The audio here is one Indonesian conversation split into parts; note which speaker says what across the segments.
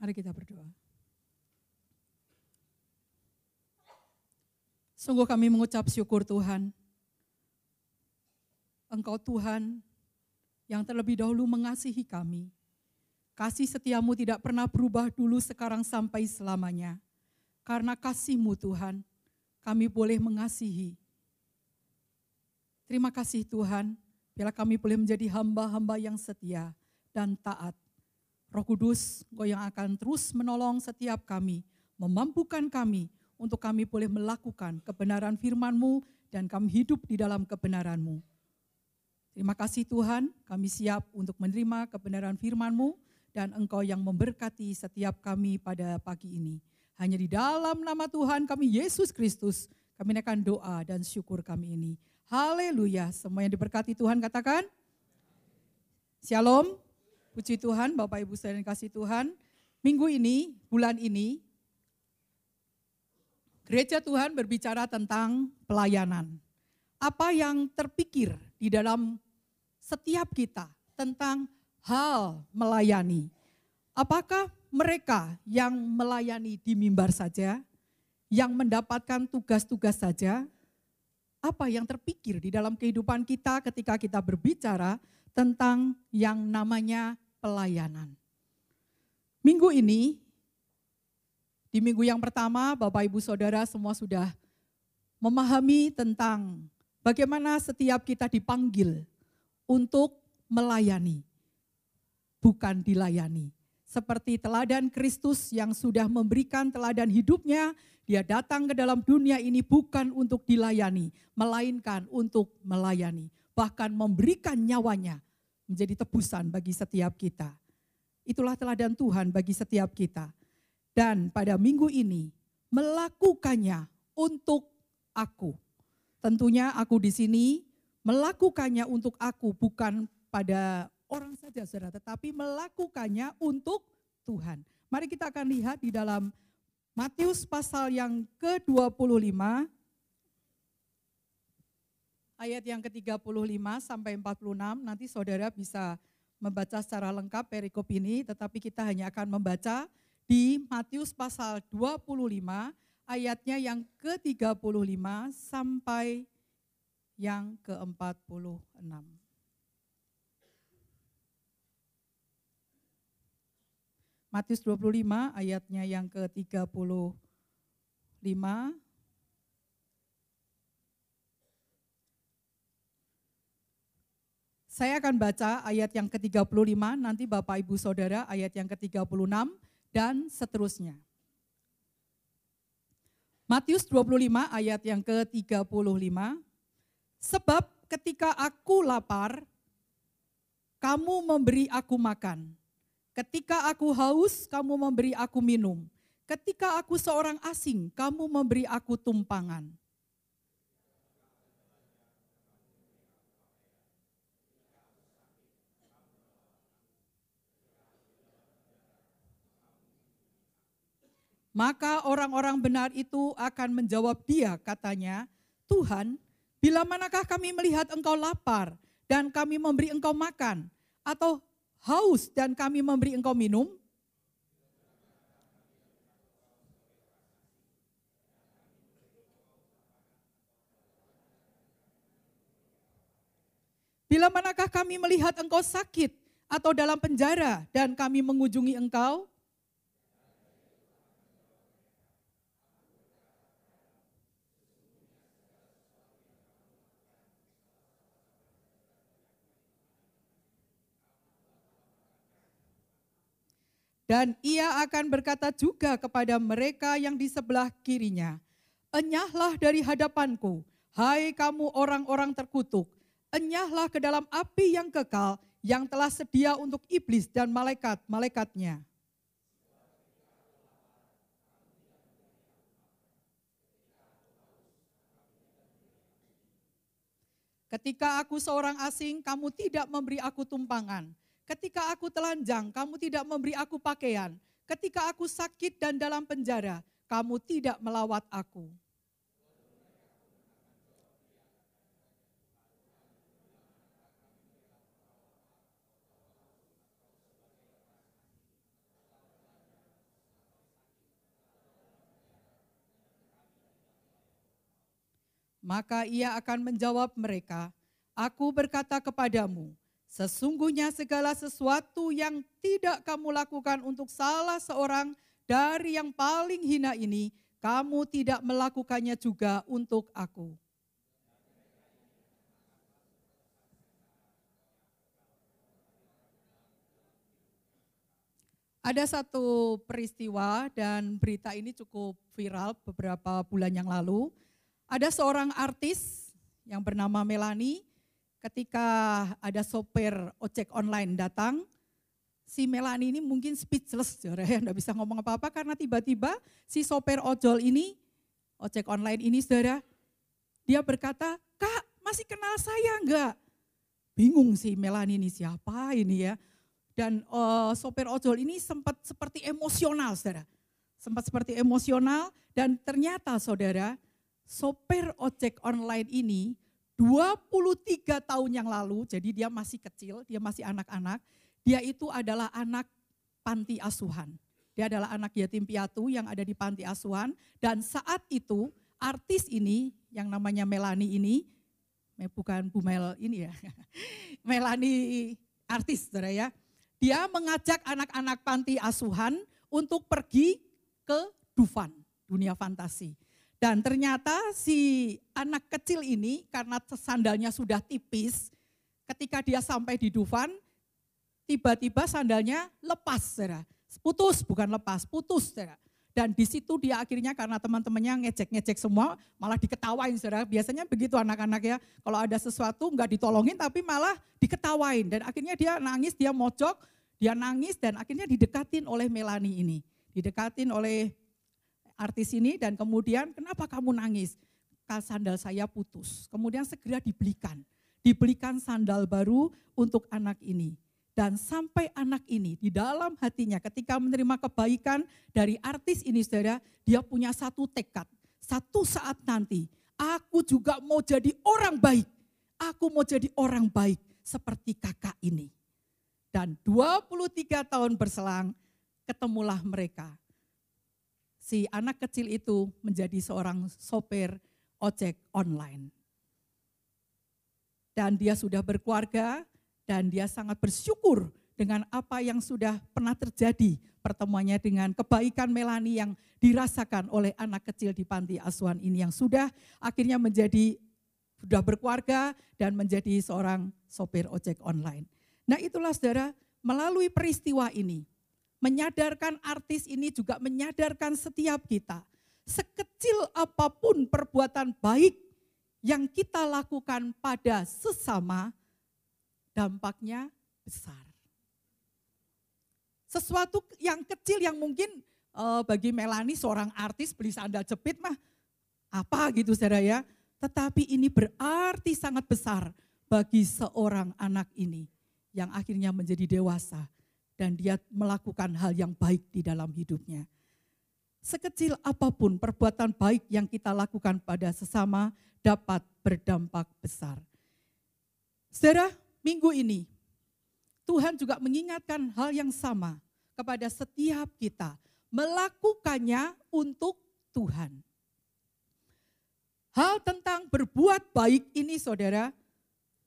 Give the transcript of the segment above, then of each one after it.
Speaker 1: Mari kita berdoa. Sungguh kami mengucap syukur Tuhan. Engkau Tuhan yang terlebih dahulu mengasihi kami. Kasih setiamu tidak pernah berubah dulu sekarang sampai selamanya. Karena kasihmu Tuhan, kami boleh mengasihi. Terima kasih Tuhan, bila kami boleh menjadi hamba-hamba yang setia dan taat. Roh Kudus, Engkau yang akan terus menolong setiap kami, memampukan kami untuk kami boleh melakukan kebenaran firman-Mu dan kami hidup di dalam kebenaran-Mu. Terima kasih Tuhan, kami siap untuk menerima kebenaran firman-Mu dan Engkau yang memberkati setiap kami pada pagi ini. Hanya di dalam nama Tuhan kami Yesus Kristus, kami akan doa dan syukur kami ini. Haleluya, semua yang diberkati Tuhan katakan. Shalom, puji Tuhan Bapak Ibu saya kasih Tuhan. Minggu ini, bulan ini, Gereja Tuhan berbicara tentang pelayanan. Apa yang terpikir di dalam setiap kita tentang hal melayani? Apakah mereka yang melayani di mimbar saja, yang mendapatkan tugas-tugas saja? Apa yang terpikir di dalam kehidupan kita ketika kita berbicara tentang yang namanya pelayanan? Minggu ini di minggu yang pertama, Bapak Ibu Saudara semua sudah memahami tentang bagaimana setiap kita dipanggil untuk melayani, bukan dilayani. Seperti teladan Kristus yang sudah memberikan teladan hidupnya, dia datang ke dalam dunia ini bukan untuk dilayani, melainkan untuk melayani. Bahkan memberikan nyawanya menjadi tebusan bagi setiap kita. Itulah teladan Tuhan bagi setiap kita dan pada minggu ini melakukannya untuk aku. Tentunya aku di sini melakukannya untuk aku bukan pada orang saja saudara, tetapi melakukannya untuk Tuhan. Mari kita akan lihat di dalam Matius pasal yang ke-25 ayat yang ke-35 sampai 46 nanti saudara bisa membaca secara lengkap perikop ini tetapi kita hanya akan membaca di Matius pasal 25 ayatnya yang ke-35 sampai yang ke-46. Matius 25 ayatnya yang ke-35 Saya akan baca ayat yang ke-35, nanti Bapak Ibu Saudara ayat yang ke-36 dan seterusnya. Matius 25 ayat yang ke-35, sebab ketika aku lapar, kamu memberi aku makan. Ketika aku haus, kamu memberi aku minum. Ketika aku seorang asing, kamu memberi aku tumpangan. Maka orang-orang benar itu akan menjawab dia katanya, Tuhan, bila manakah kami melihat engkau lapar dan kami memberi engkau makan, atau haus dan kami memberi engkau minum? Bila manakah kami melihat engkau sakit atau dalam penjara dan kami mengunjungi engkau? Dan ia akan berkata juga kepada mereka yang di sebelah kirinya, Enyahlah dari hadapanku, hai kamu orang-orang terkutuk, enyahlah ke dalam api yang kekal yang telah sedia untuk iblis dan malaikat-malaikatnya. Ketika aku seorang asing, kamu tidak memberi aku tumpangan. Ketika aku telanjang, kamu tidak memberi aku pakaian. Ketika aku sakit dan dalam penjara, kamu tidak melawat aku. Maka ia akan menjawab mereka, Aku berkata kepadamu, sesungguhnya segala sesuatu yang tidak kamu lakukan untuk salah seorang dari yang paling hina ini, kamu tidak melakukannya juga untuk aku. Ada satu peristiwa dan berita ini cukup viral beberapa bulan yang lalu. Ada seorang artis yang bernama Melani, ketika ada sopir ojek online datang, si Melani ini mungkin speechless, ya, enggak bisa ngomong apa-apa karena tiba-tiba si sopir ojol ini, ojek online ini saudara, dia berkata, kak masih kenal saya enggak? Bingung si Melani ini siapa ini ya, dan uh, sopir ojol ini sempat seperti emosional, saudara. Sempat seperti emosional dan ternyata saudara, sopir ojek online ini 23 tahun yang lalu, jadi dia masih kecil, dia masih anak-anak, dia itu adalah anak panti asuhan. Dia adalah anak yatim piatu yang ada di panti asuhan dan saat itu artis ini yang namanya Melani ini, bukan Bu Mel ini ya, Melani artis saudara ya, dia mengajak anak-anak panti asuhan untuk pergi ke Dufan, dunia fantasi. Dan ternyata si anak kecil ini karena sandalnya sudah tipis, ketika dia sampai di Dufan, tiba-tiba sandalnya lepas, saudara. Putus, bukan lepas, putus, saudara. Dan di situ dia akhirnya karena teman-temannya ngecek-ngecek semua, malah diketawain, saudara. Biasanya begitu anak-anak ya, kalau ada sesuatu nggak ditolongin tapi malah diketawain. Dan akhirnya dia nangis, dia mojok, dia nangis dan akhirnya didekatin oleh Melani ini. Didekatin oleh artis ini dan kemudian kenapa kamu nangis? Sandal saya putus. Kemudian segera dibelikan. Dibelikan sandal baru untuk anak ini dan sampai anak ini di dalam hatinya ketika menerima kebaikan dari artis ini saudara, dia punya satu tekad. Satu saat nanti aku juga mau jadi orang baik. Aku mau jadi orang baik seperti kakak ini. Dan 23 tahun berselang ketemulah mereka. Si anak kecil itu menjadi seorang sopir ojek online. Dan dia sudah berkeluarga, dan dia sangat bersyukur dengan apa yang sudah pernah terjadi pertemuannya dengan kebaikan Melani yang dirasakan oleh anak kecil di panti asuhan ini yang sudah akhirnya menjadi sudah berkeluarga dan menjadi seorang sopir ojek online. Nah itulah saudara, melalui peristiwa ini, menyadarkan artis ini juga menyadarkan setiap kita, sekecil apa pun perbuatan baik yang kita lakukan pada sesama, dampaknya besar. Sesuatu yang kecil yang mungkin uh, bagi Melani seorang artis beli sandal jepit mah apa gitu saudara ya. Tetapi ini berarti sangat besar bagi seorang anak ini yang akhirnya menjadi dewasa dan dia melakukan hal yang baik di dalam hidupnya. Sekecil apa pun perbuatan baik yang kita lakukan pada sesama dapat berdampak besar. Saudara, minggu ini Tuhan juga mengingatkan hal yang sama kepada setiap kita. Melakukannya untuk Tuhan. Hal tentang berbuat baik ini saudara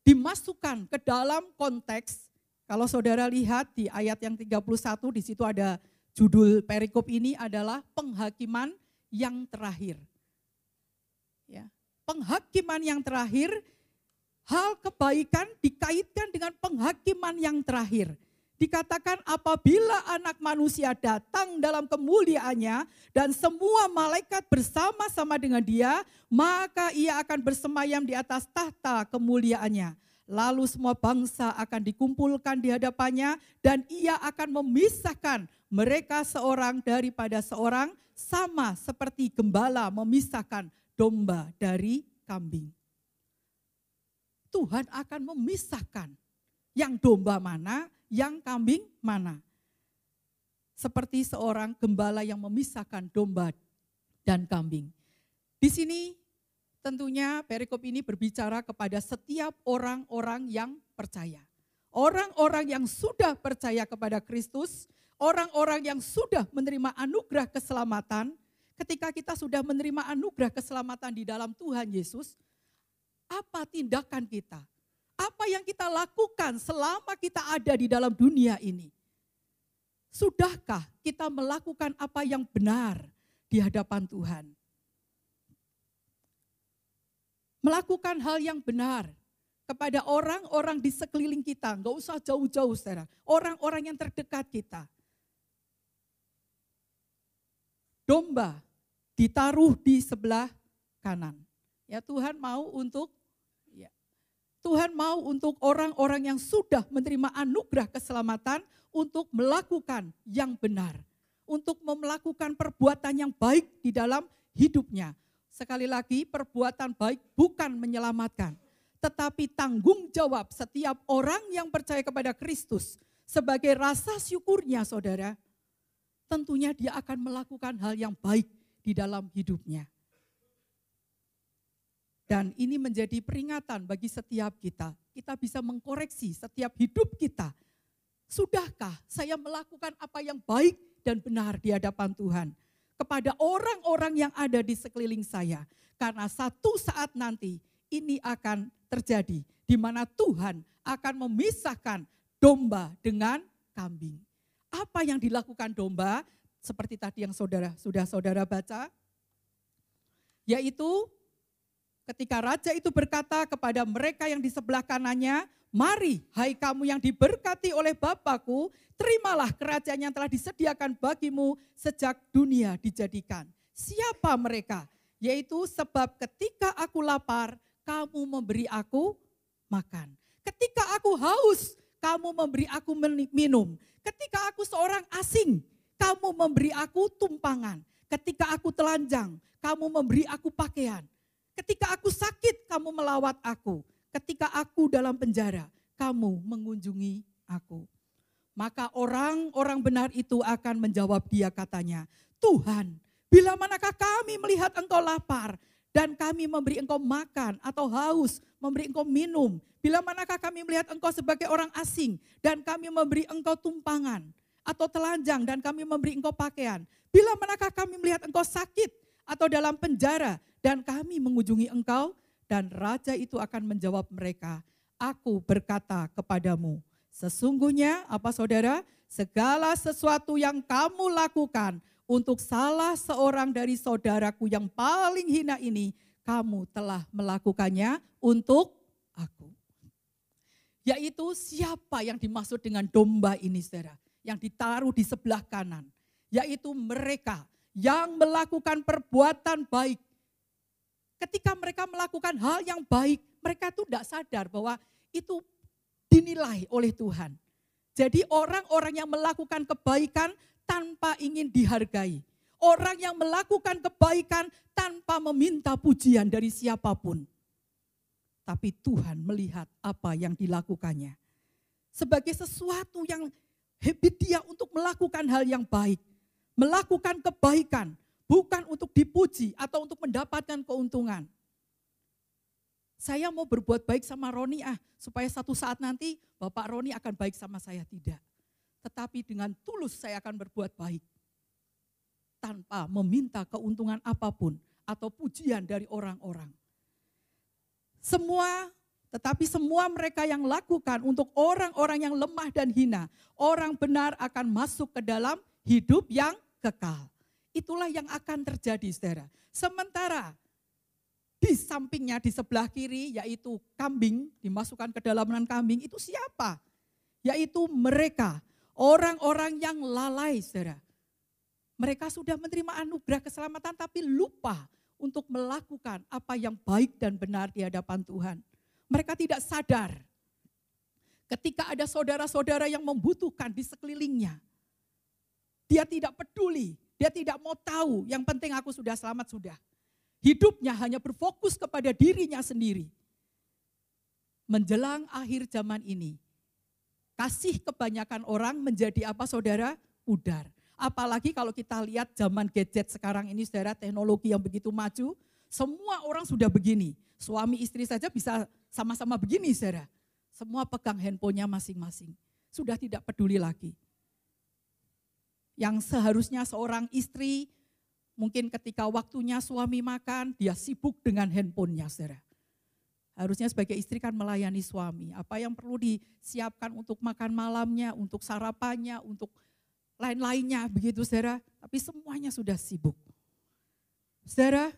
Speaker 1: dimasukkan ke dalam konteks kalau saudara lihat di ayat yang 31 di situ ada judul perikop ini adalah penghakiman yang terakhir. Ya, penghakiman yang terakhir hal kebaikan dikaitkan dengan penghakiman yang terakhir. Dikatakan apabila anak manusia datang dalam kemuliaannya dan semua malaikat bersama-sama dengan dia, maka ia akan bersemayam di atas tahta kemuliaannya. Lalu semua bangsa akan dikumpulkan di hadapannya dan ia akan memisahkan mereka seorang daripada seorang sama seperti gembala memisahkan domba dari kambing. Tuhan akan memisahkan yang domba mana, yang kambing mana. Seperti seorang gembala yang memisahkan domba dan kambing. Di sini tentunya perikop ini berbicara kepada setiap orang-orang yang percaya. Orang-orang yang sudah percaya kepada Kristus, orang-orang yang sudah menerima anugerah keselamatan, ketika kita sudah menerima anugerah keselamatan di dalam Tuhan Yesus, apa tindakan kita? Apa yang kita lakukan selama kita ada di dalam dunia ini? Sudahkah kita melakukan apa yang benar di hadapan Tuhan? Melakukan hal yang benar kepada orang-orang di sekeliling kita, nggak usah jauh-jauh saudara, orang-orang yang terdekat kita. Domba ditaruh di sebelah kanan. Ya Tuhan mau untuk ya, Tuhan mau untuk orang-orang yang sudah menerima anugerah keselamatan untuk melakukan yang benar, untuk melakukan perbuatan yang baik di dalam hidupnya. Sekali lagi, perbuatan baik bukan menyelamatkan, tetapi tanggung jawab setiap orang yang percaya kepada Kristus sebagai rasa syukurnya, saudara. Tentunya dia akan melakukan hal yang baik di dalam hidupnya. Dan ini menjadi peringatan bagi setiap kita. Kita bisa mengkoreksi setiap hidup kita Sudahkah saya melakukan apa yang baik dan benar di hadapan Tuhan kepada orang-orang yang ada di sekeliling saya? Karena satu saat nanti ini akan terjadi di mana Tuhan akan memisahkan domba dengan kambing. Apa yang dilakukan domba seperti tadi yang saudara sudah saudara baca yaitu ketika raja itu berkata kepada mereka yang di sebelah kanannya, Mari, hai kamu yang diberkati oleh Bapakku, terimalah kerajaan yang telah disediakan bagimu sejak dunia dijadikan. Siapa mereka? Yaitu sebab ketika aku lapar, kamu memberi aku makan. Ketika aku haus, kamu memberi aku minum. Ketika aku seorang asing, kamu memberi aku tumpangan. Ketika aku telanjang, kamu memberi aku pakaian. Ketika aku sakit, kamu melawat aku ketika aku dalam penjara, kamu mengunjungi aku. Maka orang-orang benar itu akan menjawab dia katanya, Tuhan, bila manakah kami melihat engkau lapar dan kami memberi engkau makan atau haus, memberi engkau minum. Bila manakah kami melihat engkau sebagai orang asing dan kami memberi engkau tumpangan atau telanjang dan kami memberi engkau pakaian. Bila manakah kami melihat engkau sakit atau dalam penjara dan kami mengunjungi engkau dan raja itu akan menjawab mereka, aku berkata kepadamu, sesungguhnya apa saudara? Segala sesuatu yang kamu lakukan untuk salah seorang dari saudaraku yang paling hina ini, kamu telah melakukannya untuk aku. Yaitu siapa yang dimaksud dengan domba ini saudara? Yang ditaruh di sebelah kanan. Yaitu mereka yang melakukan perbuatan baik ketika mereka melakukan hal yang baik, mereka tuh tidak sadar bahwa itu dinilai oleh Tuhan. Jadi orang-orang yang melakukan kebaikan tanpa ingin dihargai. Orang yang melakukan kebaikan tanpa meminta pujian dari siapa pun. Tapi Tuhan melihat apa yang dilakukannya. Sebagai sesuatu yang habit dia untuk melakukan hal yang baik. Melakukan kebaikan bukan untuk dipuji atau untuk mendapatkan keuntungan. Saya mau berbuat baik sama Roni ah, supaya satu saat nanti Bapak Roni akan baik sama saya tidak. Tetapi dengan tulus saya akan berbuat baik. Tanpa meminta keuntungan apa pun atau pujian dari orang-orang. Semua, tetapi semua mereka yang lakukan untuk orang-orang yang lemah dan hina, orang benar akan masuk ke dalam hidup yang kekal. Itulah yang akan terjadi saudara. Sementara di sampingnya di sebelah kiri yaitu kambing, dimasukkan ke dalam kambing itu siapa? Yaitu mereka, orang-orang yang lalai saudara. Mereka sudah menerima anugerah keselamatan tapi lupa untuk melakukan apa yang baik dan benar di hadapan Tuhan. Mereka tidak sadar ketika ada saudara-saudara yang membutuhkan di sekelilingnya. Dia tidak peduli dia tidak mau tahu, yang penting aku sudah selamat sudah. Hidupnya hanya berfokus kepada dirinya sendiri. Menjelang akhir zaman ini, kasih kebanyakan orang menjadi apa saudara? Pudar. Apalagi kalau kita lihat zaman gadget sekarang ini saudara, teknologi yang begitu maju, semua orang sudah begini. Suami istri saja bisa sama-sama begini saudara. Semua pegang handphonenya masing-masing. Sudah tidak peduli lagi yang seharusnya seorang istri Mungkin ketika waktunya suami makan, dia sibuk dengan handphonenya, saudara. Harusnya sebagai istri kan melayani suami. Apa yang perlu disiapkan untuk makan malamnya, untuk sarapannya, untuk lain-lainnya, begitu saudara. Tapi semuanya sudah sibuk. Saudara,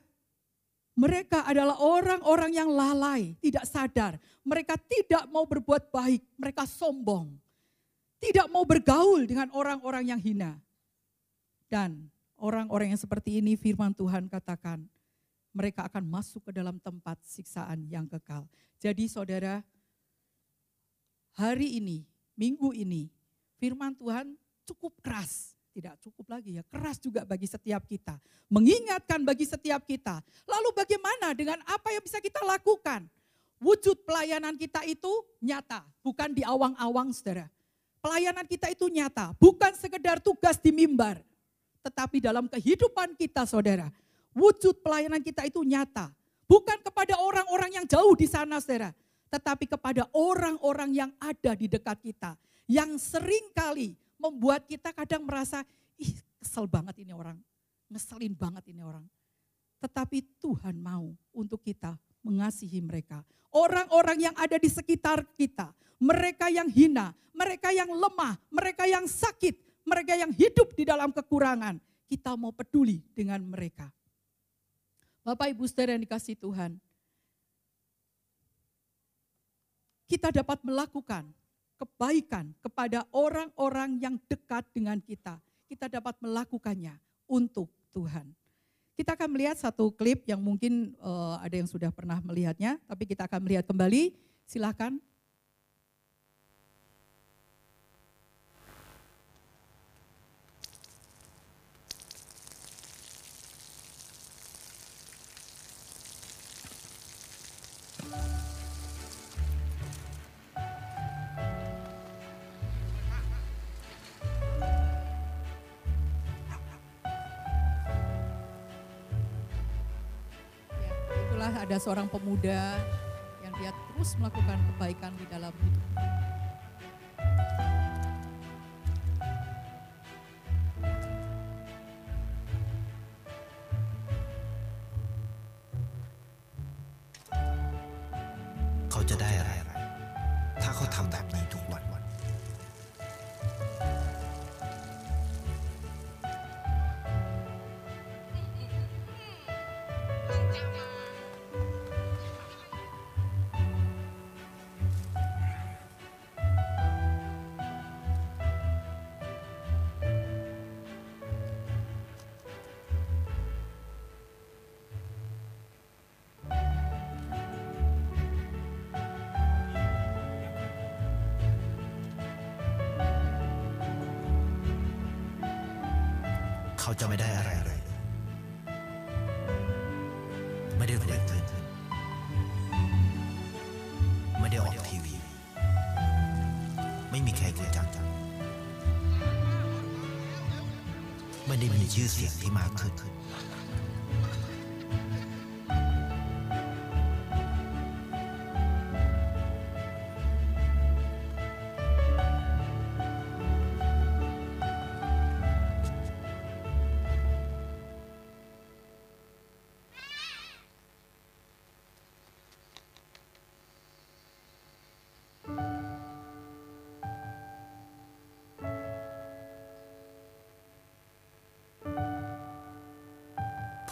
Speaker 1: mereka adalah orang-orang yang lalai, tidak sadar. Mereka tidak mau berbuat baik, mereka sombong. Tidak mau bergaul dengan orang-orang yang hina. Dan orang-orang yang seperti ini firman Tuhan katakan, mereka akan masuk ke dalam tempat siksaan yang kekal. Jadi saudara, hari ini, minggu ini, firman Tuhan cukup keras tidak cukup lagi ya, keras juga bagi setiap kita. Mengingatkan bagi setiap kita. Lalu bagaimana dengan apa yang bisa kita lakukan? Wujud pelayanan kita itu nyata, bukan di awang-awang saudara. Pelayanan kita itu nyata, bukan sekedar tugas di mimbar. Tetapi dalam kehidupan kita saudara, wujud pelayanan kita itu nyata. Bukan kepada orang-orang yang jauh di sana saudara. Tetapi kepada orang-orang yang ada di dekat kita. Yang sering kali membuat kita kadang merasa, ih kesel banget ini orang, ngeselin banget ini orang. Tetapi Tuhan mau untuk kita mengasihi mereka. Orang-orang yang ada di sekitar kita, mereka yang hina, mereka yang lemah, mereka yang sakit, mereka yang hidup di dalam kekurangan. Kita mau peduli dengan mereka. Bapak Ibu saudara yang dikasih Tuhan, kita dapat melakukan kebaikan kepada orang-orang yang dekat dengan kita. Kita dapat melakukannya untuk Tuhan. Kita akan melihat satu klip yang mungkin uh, ada yang sudah pernah melihatnya, tapi kita akan melihat kembali. Silakan ada seorang pemuda yang dia terus melakukan kebaikan di dalam hidup.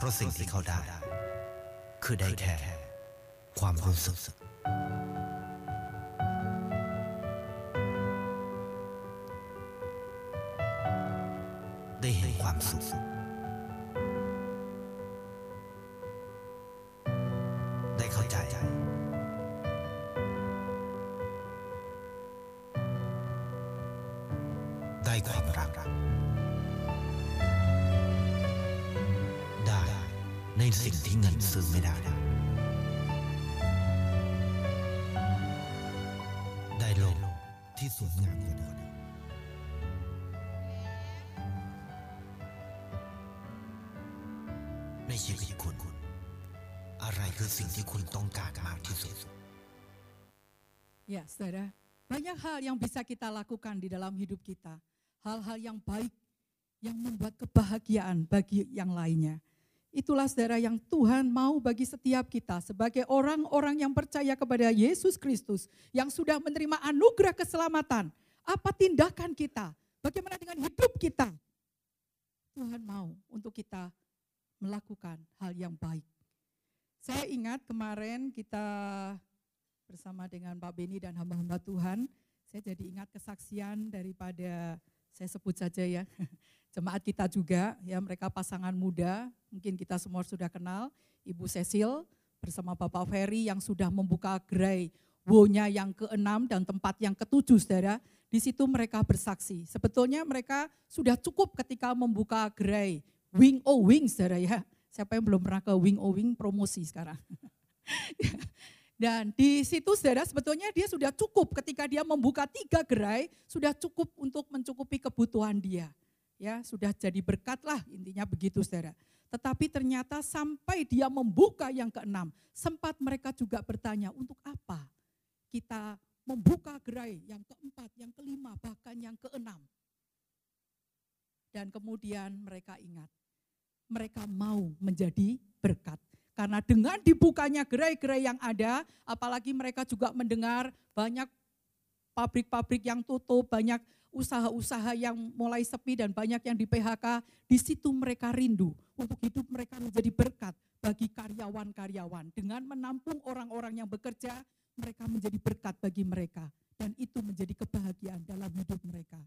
Speaker 2: ราะสิ่งที่เขาได้ คือได้แค่ความรู้สึก ได้เห็นความสุข ที่เงินซื้อไม่ได้ ได้โลกที่สวยงามกว่าเดิมในชีวิตคุณ อะไรคือสิ่งที่คุณต้องการมากที่สุด
Speaker 1: Ya, saudara, banyak hal yang bisa kita lakukan di dalam hidup kita. Hal-hal yang baik yang membuat kebahagiaan bagi yang lainnya. Itulah saudara yang Tuhan mau bagi setiap kita sebagai orang-orang yang percaya kepada Yesus Kristus yang sudah menerima anugerah keselamatan. Apa tindakan kita? Bagaimana dengan hidup kita? Tuhan mau untuk kita melakukan hal yang baik. Saya ingat kemarin kita bersama dengan Pak Beni dan hamba-hamba Tuhan, saya jadi ingat kesaksian daripada saya sebut saja ya, jemaat kita juga, ya mereka pasangan muda, mungkin kita semua sudah kenal, Ibu Cecil bersama Bapak Ferry yang sudah membuka gerai wonya yang keenam dan tempat yang ketujuh, saudara. Di situ mereka bersaksi. Sebetulnya mereka sudah cukup ketika membuka gerai Wing O Wing, saudara ya. Siapa yang belum pernah ke Wing O Wing promosi sekarang. Dan di situ saudara sebetulnya dia sudah cukup ketika dia membuka tiga gerai, sudah cukup untuk mencukupi kebutuhan dia ya sudah jadi berkat lah intinya begitu saudara. Tetapi ternyata sampai dia membuka yang keenam, sempat mereka juga bertanya untuk apa kita membuka gerai yang keempat, yang kelima, bahkan yang keenam. Dan kemudian mereka ingat, mereka mau menjadi berkat. Karena dengan dibukanya gerai-gerai yang ada, apalagi mereka juga mendengar banyak pabrik-pabrik yang tutup, banyak usaha-usaha yang mulai sepi dan banyak yang di PHK, di situ mereka rindu untuk hidup mereka menjadi berkat bagi karyawan-karyawan. Dengan menampung orang-orang yang bekerja, mereka menjadi berkat bagi mereka. Dan itu menjadi kebahagiaan dalam hidup mereka.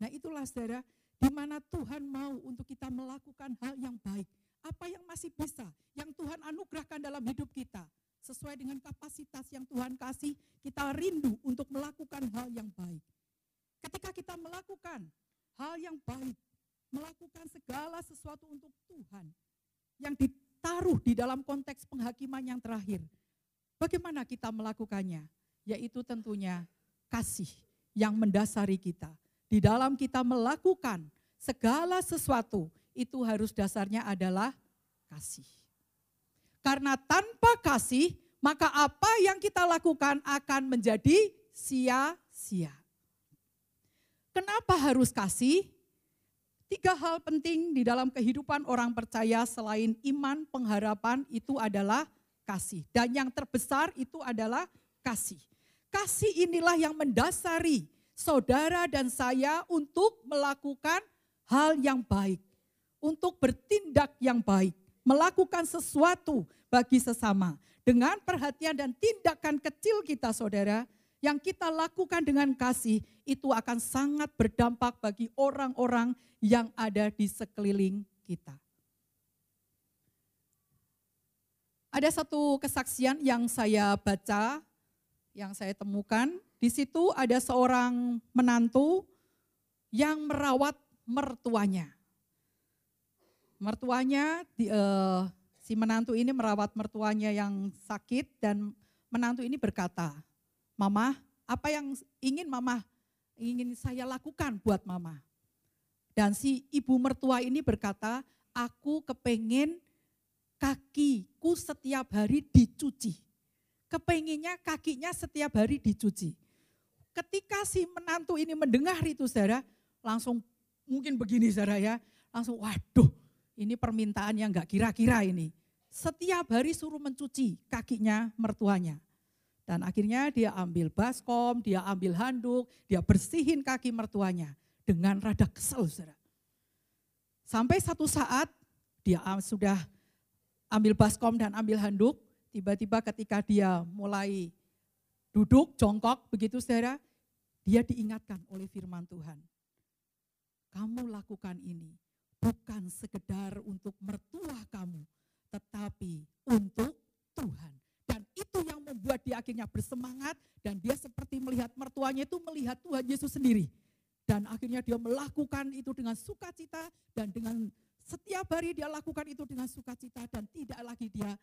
Speaker 1: Nah itulah saudara, di mana Tuhan mau untuk kita melakukan hal yang baik. Apa yang masih bisa, yang Tuhan anugerahkan dalam hidup kita. Sesuai dengan kapasitas yang Tuhan kasih, kita rindu untuk melakukan hal yang baik. Ketika kita melakukan hal yang baik, melakukan segala sesuatu untuk Tuhan yang ditaruh di dalam konteks penghakiman yang terakhir. Bagaimana kita melakukannya? Yaitu tentunya kasih yang mendasari kita. Di dalam kita melakukan segala sesuatu, itu harus dasarnya adalah kasih. Karena tanpa kasih, maka apa yang kita lakukan akan menjadi sia-sia. Kenapa harus kasih? Tiga hal penting di dalam kehidupan orang percaya selain iman, pengharapan itu adalah kasih. Dan yang terbesar itu adalah kasih. Kasih inilah yang mendasari saudara dan saya untuk melakukan hal yang baik. Untuk bertindak yang baik. Melakukan sesuatu bagi sesama. Dengan perhatian dan tindakan kecil kita saudara, yang kita lakukan dengan kasih itu akan sangat berdampak bagi orang-orang yang ada di sekeliling kita. Ada satu kesaksian yang saya baca, yang saya temukan. Di situ ada seorang menantu yang merawat mertuanya. Mertuanya, uh, si menantu ini merawat mertuanya yang sakit dan menantu ini berkata, Mama, apa yang ingin Mama, ingin saya lakukan buat Mama? Dan si ibu mertua ini berkata, aku kepengen kakiku setiap hari dicuci. Kepenginnya kakinya setiap hari dicuci. Ketika si menantu ini mendengar itu saudara, langsung mungkin begini saudara ya, langsung waduh ini permintaan yang gak kira-kira ini. Setiap hari suruh mencuci kakinya mertuanya. Dan akhirnya dia ambil baskom, dia ambil handuk, dia bersihin kaki mertuanya dengan rada kesel. Saudara. Sampai satu saat dia sudah ambil baskom dan ambil handuk, tiba-tiba ketika dia mulai duduk, jongkok begitu saudara, dia diingatkan oleh firman Tuhan. Kamu lakukan ini bukan sekedar untuk mertua kamu, tetapi untuk Tuhan itu yang membuat dia akhirnya bersemangat dan dia seperti melihat mertuanya itu melihat Tuhan Yesus sendiri. Dan akhirnya dia melakukan itu dengan sukacita dan dengan setiap hari dia lakukan itu dengan sukacita dan tidak lagi dia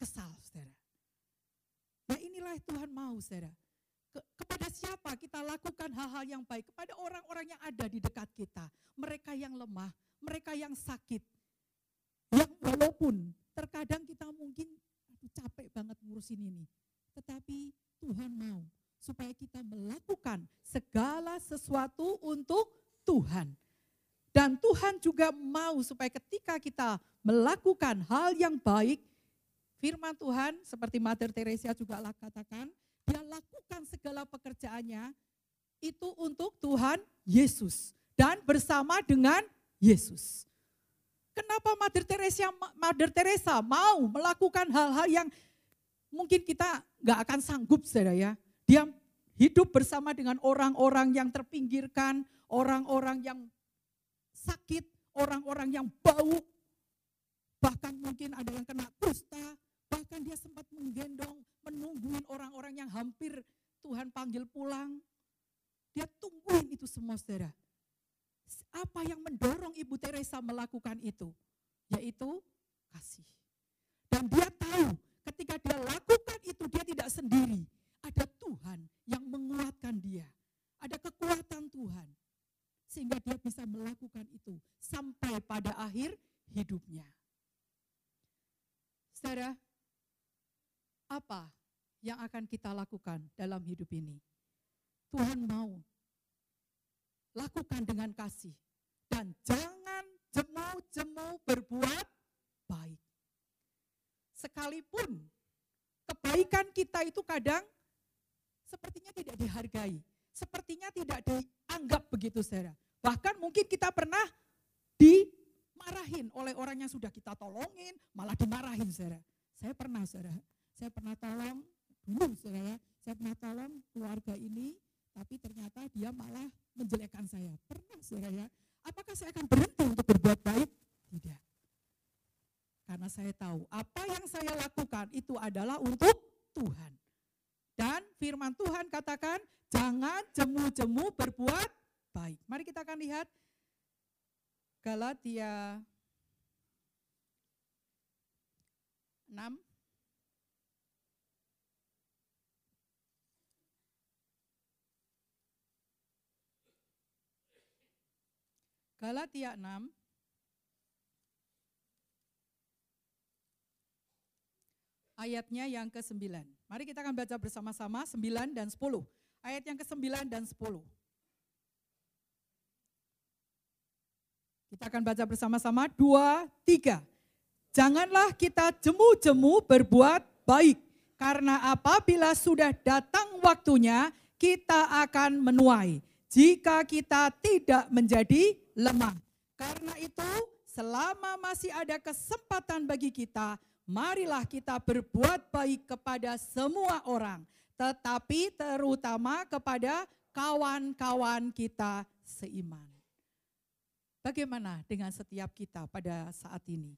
Speaker 1: kesal, saudara. Nah inilah Tuhan mau, saudara. Ke, kepada siapa kita lakukan hal-hal yang baik? Kepada orang-orang yang ada di dekat kita. Mereka yang lemah, mereka yang sakit. Yang walaupun terkadang kita mungkin capek banget ngurusin ini. Tetapi Tuhan mau supaya kita melakukan segala sesuatu untuk Tuhan. Dan Tuhan juga mau supaya ketika kita melakukan hal yang baik, firman Tuhan seperti Mother Teresa juga katakan, dia lakukan segala pekerjaannya itu untuk Tuhan Yesus dan bersama dengan Yesus. Kenapa Mother Teresa, Mother Teresa mau melakukan hal-hal yang mungkin kita nggak akan sanggup, saudara ya. Dia hidup bersama dengan orang-orang yang terpinggirkan, orang-orang yang sakit, orang-orang yang bau, bahkan mungkin ada yang kena kusta, bahkan dia sempat menggendong, menungguin orang-orang yang hampir Tuhan panggil pulang. Dia tungguin itu semua saudara. Apa yang mendorong Ibu Teresa melakukan itu? Yaitu kasih. Dan dia tahu ketika dia lakukan itu dia tidak sendiri. Ada Tuhan yang menguatkan dia. Ada kekuatan Tuhan sehingga dia bisa melakukan itu sampai pada akhir hidupnya. Saudara, yang akan kita lakukan dalam hidup ini? Tuhan mau lakukan dengan kasih dan jangan jemu-jemu berbuat baik. Sekalipun kebaikan kita itu kadang sepertinya tidak dihargai, sepertinya tidak dianggap begitu saudara. Bahkan mungkin kita pernah dimarahin oleh orang yang sudah kita tolongin, malah dimarahin saudara. Saya pernah saudara, saya pernah tolong dulu saudara, saya pernah tolong keluarga ini, tapi ternyata dia malah menjelekkan saya. Pernah saudara. Apakah saya akan berhenti untuk berbuat baik? Tidak. Karena saya tahu apa yang saya lakukan itu adalah untuk Tuhan. Dan firman Tuhan katakan, jangan jemu-jemu berbuat baik. Mari kita akan lihat Galatia 6 Galatia 6 ayatnya yang ke-9. Mari kita akan baca bersama-sama 9 dan 10. Ayat yang ke-9 dan 10. Kita akan baca bersama-sama dua, tiga. Janganlah kita jemu-jemu berbuat baik, karena apabila sudah datang waktunya, kita akan menuai. Jika kita tidak menjadi lemah. Karena itu, selama masih ada kesempatan bagi kita, marilah kita berbuat baik kepada semua orang, tetapi terutama kepada kawan-kawan kita seiman. Bagaimana dengan setiap kita pada saat ini?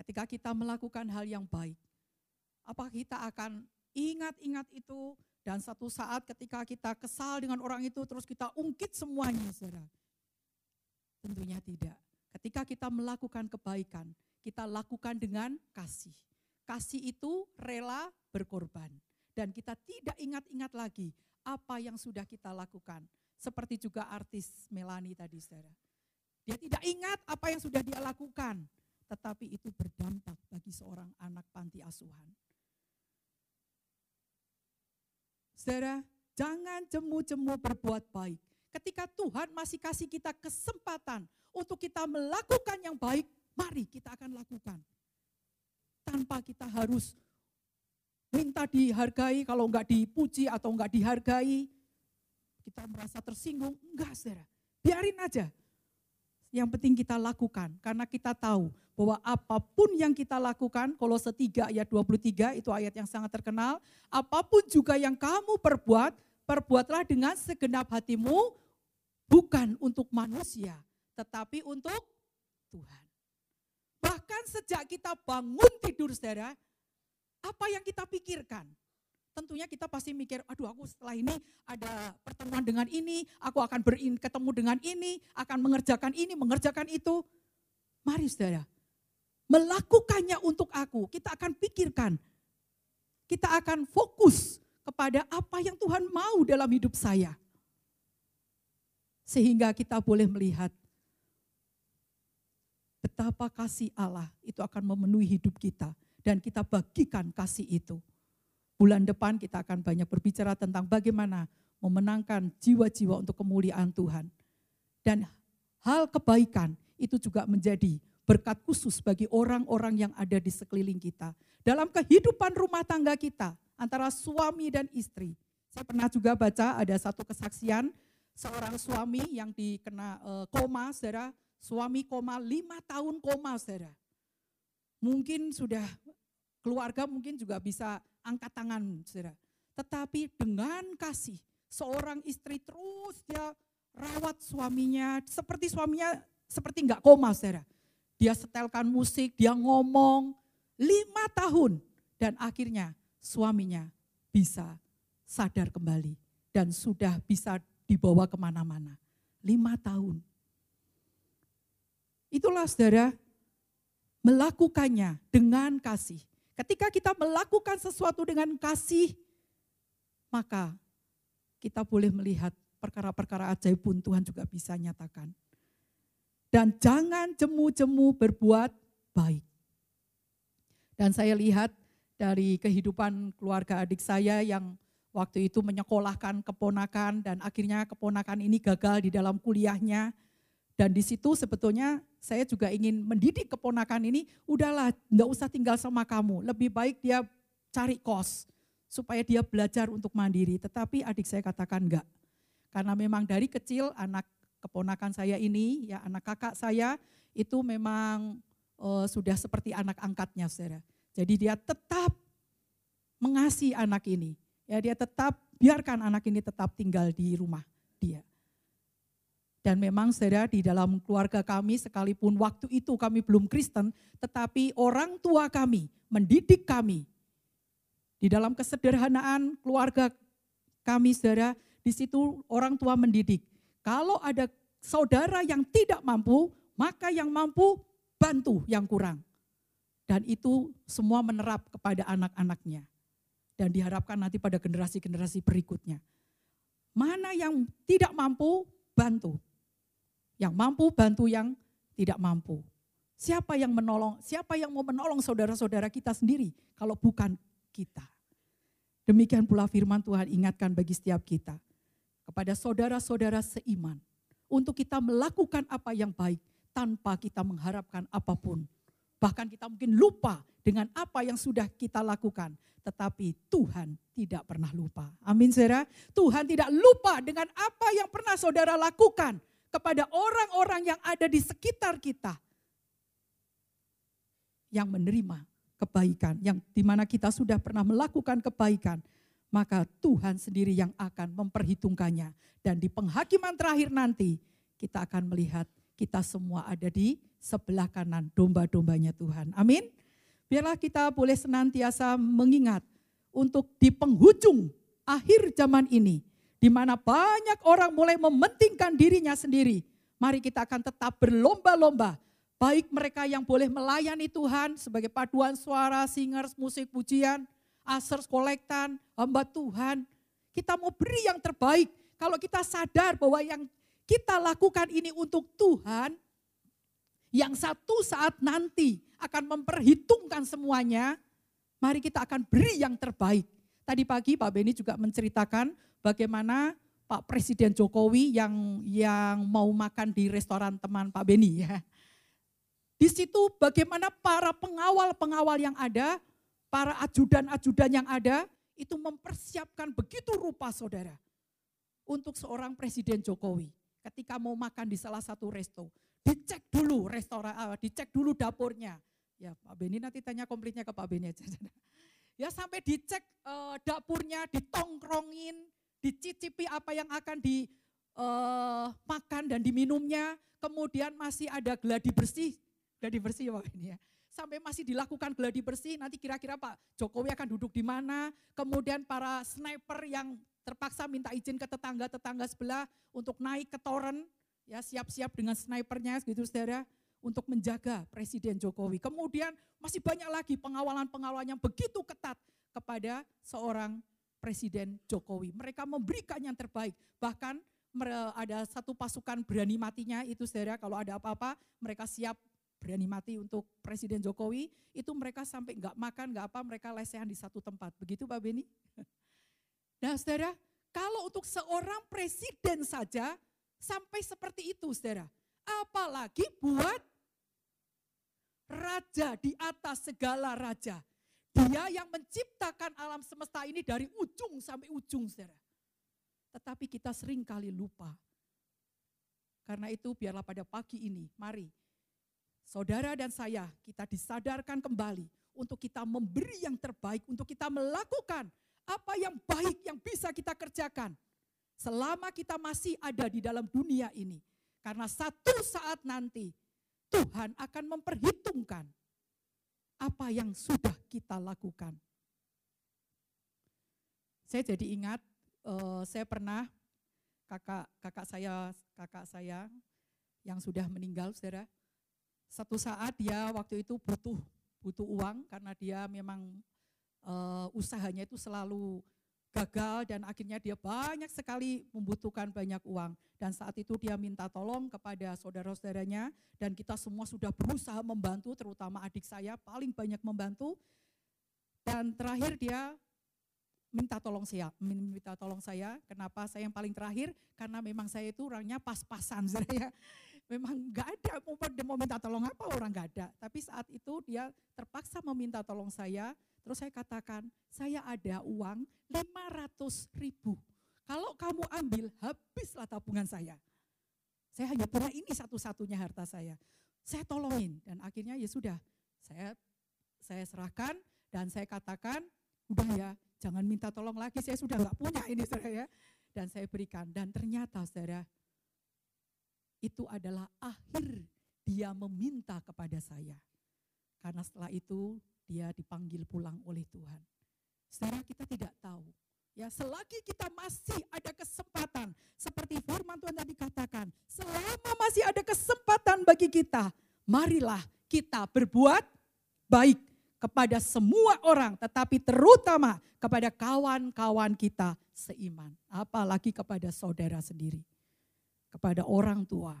Speaker 1: Ketika kita melakukan hal yang baik, apa kita akan ingat-ingat itu dan satu saat ketika kita kesal dengan orang itu terus kita ungkit semuanya, saudara? Tentunya tidak. Ketika kita melakukan kebaikan, kita lakukan dengan kasih. Kasih itu rela berkorban. Dan kita tidak ingat-ingat lagi apa yang sudah kita lakukan. Seperti juga artis Melani tadi saudara. Dia tidak ingat apa yang sudah dia lakukan. Tetapi itu berdampak bagi seorang anak panti asuhan. Saudara, jangan jemu-jemu berbuat baik. Ketika Tuhan masih kasih kita kesempatan untuk kita melakukan yang baik, mari kita akan lakukan. Tanpa kita harus minta dihargai, kalau enggak dipuji atau enggak dihargai, kita merasa tersinggung, enggak saudara. Biarin aja. Yang penting kita lakukan karena kita tahu bahwa apa pun yang kita lakukan, kalau setiga ayat 23 itu ayat yang sangat terkenal, apa pun juga yang kamu perbuat, perbuatlah dengan segenap hatimu bukan untuk manusia, tetapi untuk Tuhan. Bahkan sejak kita bangun tidur saudara, apa yang kita pikirkan? Tentunya kita pasti mikir, aduh aku setelah ini ada pertemuan dengan ini, aku akan berin, ketemu dengan ini, akan mengerjakan ini, mengerjakan itu. Mari saudara, melakukannya untuk aku, kita akan pikirkan, kita akan fokus kepada apa yang Tuhan mau dalam hidup saya. Sehingga kita boleh melihat betapa kasih Allah itu akan memenuhi hidup kita dan kita bagikan kasih itu. Bulan depan kita akan banyak berbicara tentang bagaimana memenangkan jiwa-jiwa untuk kemuliaan Tuhan. Dan hal kebaikan itu juga menjadi berkat khusus bagi orang-orang yang ada di sekeliling kita. Dalam kehidupan rumah tangga kita, antara suami dan istri. Saya pernah juga baca ada satu kesaksian seorang suami yang dikena uh, koma, saudara. Suami koma, lima tahun koma, saudara. Mungkin sudah keluarga mungkin juga bisa angkat tangan, saudara. Tetapi dengan kasih, seorang istri terus dia rawat suaminya, seperti suaminya seperti enggak koma, saudara dia setelkan musik, dia ngomong lima tahun. Dan akhirnya suaminya bisa sadar kembali dan sudah bisa dibawa ke mana-mana. Lima tahun. Itulah saudara, melakukannya dengan kasih. Ketika kita melakukan sesuatu dengan kasih, maka kita boleh melihat perkara-perkara ajaib pun Tuhan juga bisa nyatakan dan jangan jemu-jemu berbuat baik. Dan saya lihat dari kehidupan keluarga adik saya yang waktu itu menyekolahkan keponakan dan akhirnya keponakan ini gagal di dalam kuliahnya. Dan di situ sebetulnya saya juga ingin mendidik keponakan ini, udahlah enggak usah tinggal sama kamu, lebih baik dia cari kos supaya dia belajar untuk mandiri. Tetapi adik saya katakan enggak. Karena memang dari kecil anak keponakan saya ini, ya anak kakak saya itu memang uh, sudah seperti anak angkatnya, saudara. Jadi dia tetap mengasihi anak ini. Ya, dia tetap biarkan anak ini tetap tinggal di rumah dia. Dan memang saudara di dalam keluarga kami sekalipun waktu itu kami belum Kristen, tetapi orang tua kami mendidik kami. Di dalam kesederhanaan keluarga kami saudara, di situ orang tua mendidik. Kalau ada saudara yang tidak mampu, maka yang mampu bantu yang kurang. Dan itu semua menerap kepada anak-anaknya. Dan diharapkan nanti pada generasi-generasi berikutnya. Mana yang tidak mampu, bantu. Yang mampu, bantu yang tidak mampu. Siapa yang menolong, siapa yang mau menolong saudara-saudara kita sendiri kalau bukan kita. Demikian pula firman Tuhan ingatkan bagi setiap kita kepada saudara-saudara seiman untuk kita melakukan apa yang baik tanpa kita mengharapkan apa pun. Bahkan kita mungkin lupa dengan apa yang sudah kita lakukan, tetapi Tuhan tidak pernah lupa. Amin, saudara. Tuhan tidak lupa dengan apa yang pernah saudara lakukan kepada orang-orang yang ada di sekitar kita yang menerima kebaikan, yang di mana kita sudah pernah melakukan kebaikan, maka Tuhan sendiri yang akan memperhitungkannya. Dan di penghakiman terakhir nanti, kita akan melihat kita semua ada di sebelah kanan domba-dombanya Tuhan. Amin. Biarlah kita boleh senantiasa mengingat untuk di penghujung akhir zaman ini, di mana banyak orang mulai mementingkan dirinya sendiri. Mari kita akan tetap berlomba-lomba, baik mereka yang boleh melayani Tuhan sebagai paduan suara, singers, musik, pujian, asers, kolektan, hamba Tuhan. Kita mau beri yang terbaik. Kalau kita sadar bahwa yang kita lakukan ini untuk Tuhan, yang satu saat nanti akan memperhitungkan semuanya, mari kita akan beri yang terbaik. Tadi pagi Pak Beni juga menceritakan bagaimana Pak Presiden Jokowi yang yang mau makan di restoran teman Pak Beni ya. Di situ bagaimana para pengawal-pengawal yang ada para ajudan-ajudan yang ada itu mempersiapkan begitu rupa saudara untuk seorang Presiden Jokowi ketika mau makan di salah satu resto. Dicek dulu restoran, uh, dicek dulu dapurnya. Ya Pak Beni nanti tanya komplitnya ke Pak Beni aja. ya sampai dicek uh, dapurnya, ditongkrongin, dicicipi apa yang akan dimakan uh, dan diminumnya. Kemudian masih ada geladi bersih, geladi bersih ya Beni ya sampai masih dilakukan geladi bersih, nanti kira-kira Pak Jokowi akan duduk di mana, kemudian para sniper yang terpaksa minta izin ke tetangga-tetangga sebelah untuk naik ke toren, ya siap-siap dengan snipernya gitu saudara, untuk menjaga Presiden Jokowi. Kemudian masih banyak lagi pengawalan-pengawalan yang begitu ketat kepada seorang Presiden Jokowi. Mereka memberikan yang terbaik, bahkan ada satu pasukan berani matinya itu saudara kalau ada apa-apa mereka siap berani mati untuk Presiden Jokowi, itu mereka sampai nggak makan, nggak apa, mereka lesehan di satu tempat. Begitu Pak Beni? Nah saudara, kalau untuk seorang presiden saja sampai seperti itu saudara. apalagi buat raja di atas segala raja. Dia yang menciptakan alam semesta ini dari ujung sampai ujung, saudara. Tetapi kita sering kali lupa. Karena itu biarlah pada pagi ini, mari saudara dan saya kita disadarkan kembali untuk kita memberi yang terbaik, untuk kita melakukan apa yang baik yang bisa kita kerjakan. Selama kita masih ada di dalam dunia ini. Karena satu saat nanti Tuhan akan memperhitungkan apa yang sudah kita lakukan. Saya jadi ingat, uh, saya pernah kakak kakak saya kakak saya yang sudah meninggal, saudara. Satu saat dia waktu itu butuh butuh uang karena dia memang uh, usahanya itu selalu gagal dan akhirnya dia banyak sekali membutuhkan banyak uang. Dan saat itu dia minta tolong kepada saudara-saudaranya dan kita semua sudah berusaha membantu, terutama adik saya paling banyak membantu. Dan terakhir dia minta tolong saya, minta tolong saya. Kenapa saya yang paling terakhir? Karena memang saya itu orangnya pas-pasan saya. Memang nggak ada mau minta tolong apa orang nggak ada. Tapi saat itu dia terpaksa meminta tolong saya Terus saya katakan, saya ada uang 500 ribu. Kalau kamu ambil, habislah tabungan saya. Saya hanya punya ini satu-satunya harta saya. Saya tolongin dan akhirnya ya sudah, saya saya serahkan dan saya katakan, udah ya, jangan minta tolong lagi, saya sudah nggak punya ini saudara ya. Dan saya berikan dan ternyata saudara, itu adalah akhir dia meminta kepada saya. Karena setelah itu dia dipanggil pulang oleh Tuhan. Saudara kita tidak tahu. Ya, selagi kita masih ada kesempatan, seperti firman Tuhan tadi katakan, selama masih ada kesempatan bagi kita, marilah kita berbuat baik kepada semua orang, tetapi terutama kepada kawan-kawan kita seiman, apalagi kepada saudara sendiri, kepada orang tua,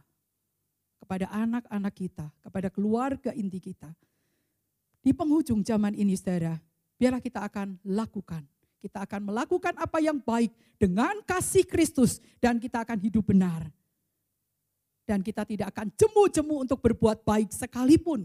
Speaker 1: kepada anak-anak kita, kepada keluarga inti kita, di penghujung zaman ini saudara, biarlah kita akan lakukan. Kita akan melakukan apa yang baik dengan kasih Kristus dan kita akan hidup benar. Dan kita tidak akan jemu-jemu untuk berbuat baik sekalipun.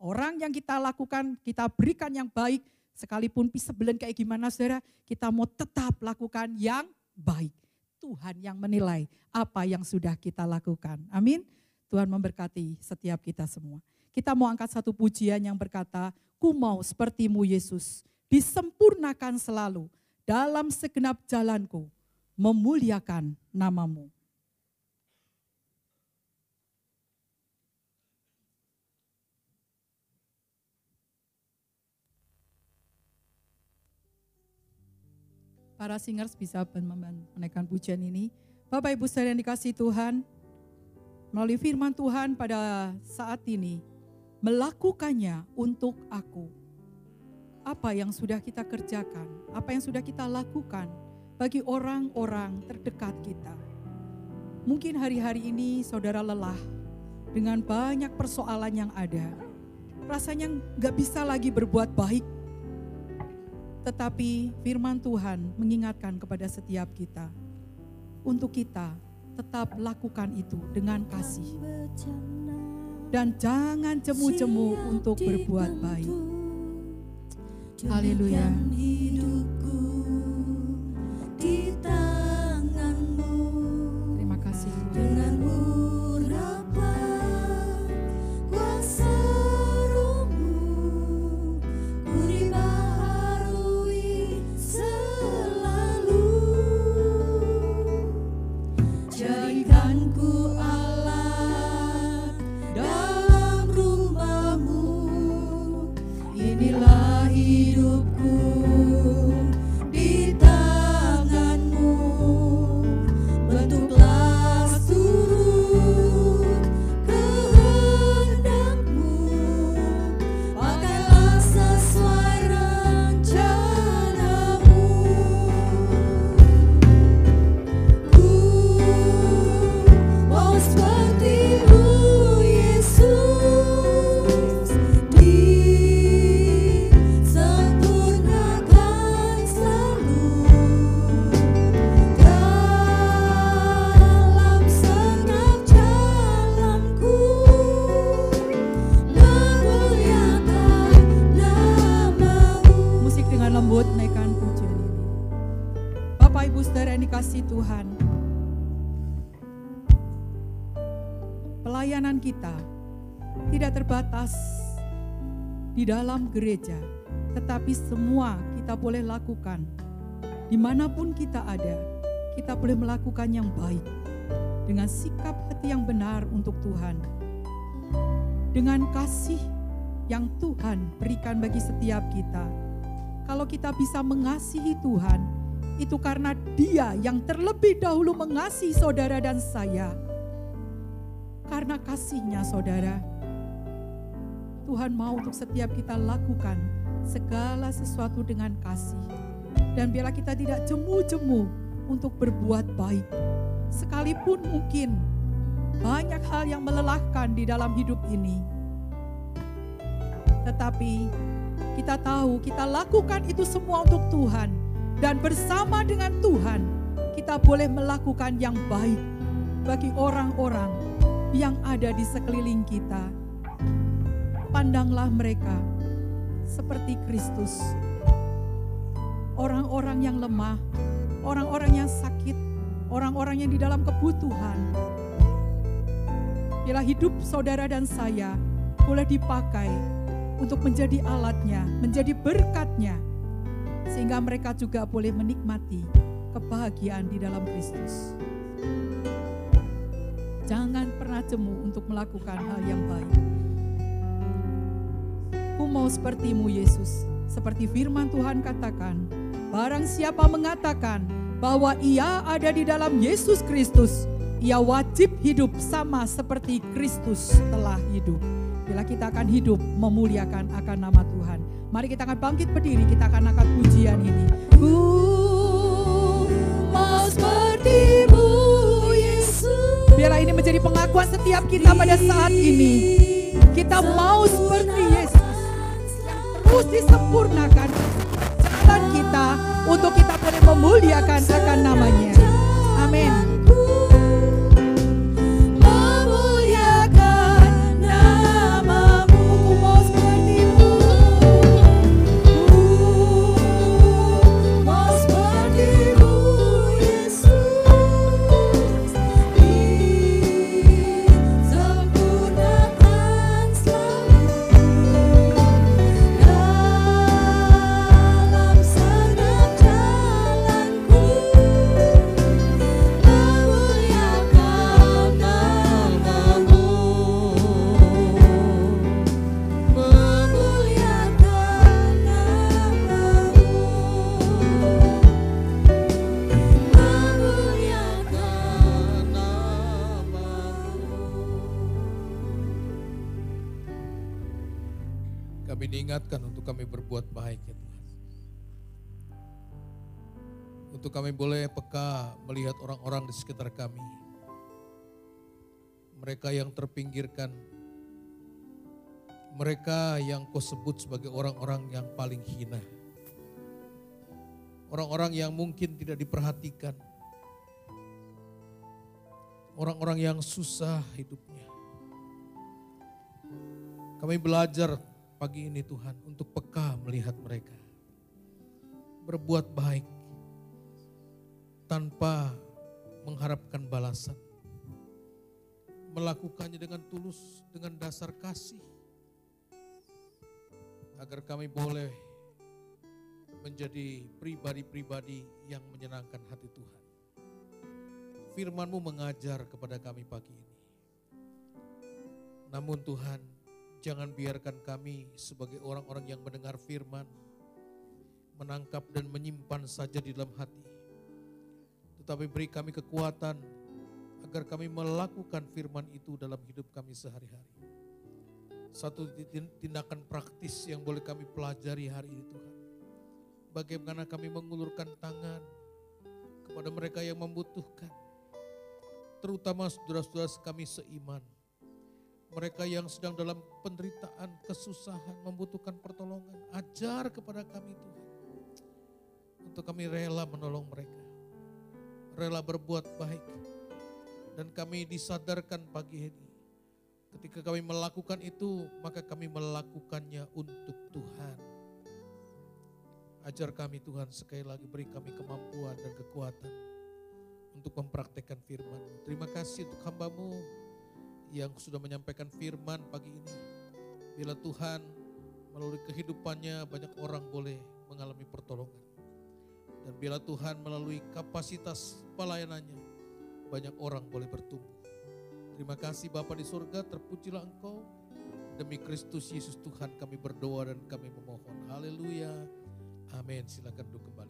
Speaker 1: Orang yang kita lakukan, kita berikan yang baik, sekalipun sebelen kayak gimana saudara, kita mau tetap lakukan yang baik. Tuhan yang menilai apa yang sudah kita lakukan. Amin. Tuhan memberkati setiap kita semua. Kita mau angkat satu pujian yang berkata, ku mau sepertimu Yesus, disempurnakan selalu dalam segenap jalanku, memuliakan namamu. Para singers bisa menaikkan pujian ini. Bapak Ibu saudara yang dikasih Tuhan, melalui firman Tuhan pada saat ini, melakukannya untuk aku. Apa yang sudah kita kerjakan, apa yang sudah kita lakukan bagi orang-orang terdekat kita. Mungkin hari-hari ini saudara lelah dengan banyak persoalan yang ada. Rasanya nggak bisa lagi berbuat baik. Tetapi firman Tuhan mengingatkan kepada setiap kita. Untuk kita tetap lakukan itu dengan kasih dan jangan jemu-jemu untuk berbuat baik. Haleluya. Pelayanan kita tidak terbatas di dalam gereja, tetapi semua kita boleh lakukan. Di mana pun kita ada, kita boleh melakukan yang baik dengan sikap hati yang benar untuk Tuhan. Dengan kasih yang Tuhan berikan bagi setiap kita. Kalau kita bisa mengasihi Tuhan, itu karena Dia yang terlebih dahulu mengasihi saudara dan saya. Karena kasihnya saudara, Tuhan mau untuk setiap kita lakukan segala sesuatu dengan kasih. Dan biarlah kita tidak jemu-jemu untuk berbuat baik. Sekalipun mungkin banyak hal yang melelahkan di dalam hidup ini. Tetapi kita tahu kita lakukan itu semua untuk Tuhan. Dan bersama dengan Tuhan kita boleh melakukan yang baik bagi orang-orang yang ada di sekeliling kita. Pandanglah mereka seperti Kristus. Orang-orang yang lemah, orang-orang yang sakit, orang-orang yang di dalam kebutuhan. Bila hidup saudara dan saya boleh dipakai untuk menjadi alatnya, menjadi berkatnya, sehingga mereka juga boleh menikmati kebahagiaan di dalam Kristus. Jangan pernah jemu untuk melakukan hal yang baik. Ku mau sepertimu Yesus, seperti firman Tuhan katakan, barang siapa mengatakan bahwa ia ada di dalam Yesus Kristus, ia wajib hidup sama seperti Kristus telah hidup. Bila kita akan hidup memuliakan akan nama Tuhan. Mari kita akan bangkit berdiri, kita akan angkat pujian ini. Ku mau sepertimu. Biarlah ini menjadi pengakuan setiap kita pada saat ini. Kita mau seperti Yesus yang terus disempurnakan jalan kita untuk kita boleh memuliakan akan namanya. Amin.
Speaker 3: Untuk kami boleh peka melihat orang-orang di sekitar kami. Mereka yang terpinggirkan. Mereka yang kau sebut sebagai orang-orang yang paling hina. Orang-orang yang mungkin tidak diperhatikan. Orang-orang yang susah hidupnya. Kami belajar pagi ini Tuhan untuk peka melihat mereka. Berbuat baik tanpa mengharapkan balasan. Melakukannya dengan tulus, dengan dasar kasih. Agar kami boleh menjadi pribadi-pribadi yang menyenangkan hati Tuhan. Firman-Mu mengajar kepada kami pagi ini. Namun Tuhan, Jangan biarkan kami sebagai orang-orang yang mendengar firman, menangkap dan menyimpan saja di dalam hati. Tetapi beri kami kekuatan agar kami melakukan firman itu dalam hidup kami sehari-hari. Satu tindakan praktis yang boleh kami pelajari hari ini Tuhan. Bagaimana kami mengulurkan tangan kepada mereka yang membutuhkan. Terutama saudara-saudara kami seiman mereka yang sedang dalam penderitaan, kesusahan, membutuhkan pertolongan. Ajar kepada kami Tuhan. Untuk kami rela menolong mereka. Rela berbuat baik. Dan kami disadarkan pagi ini. Ketika kami melakukan itu, maka kami melakukannya untuk Tuhan. Ajar kami Tuhan sekali lagi beri kami kemampuan dan kekuatan. untuk mempraktekkan firman. Terima kasih untuk hambamu yang sudah menyampaikan firman pagi ini. Bila Tuhan melalui kehidupannya banyak orang boleh mengalami pertolongan. Dan bila Tuhan melalui kapasitas pelayanannya banyak orang boleh bertumbuh. Terima kasih Bapa di surga, terpujilah Engkau. Demi Kristus Yesus Tuhan kami berdoa dan kami memohon. Haleluya. Amin. Silakan duduk kembali.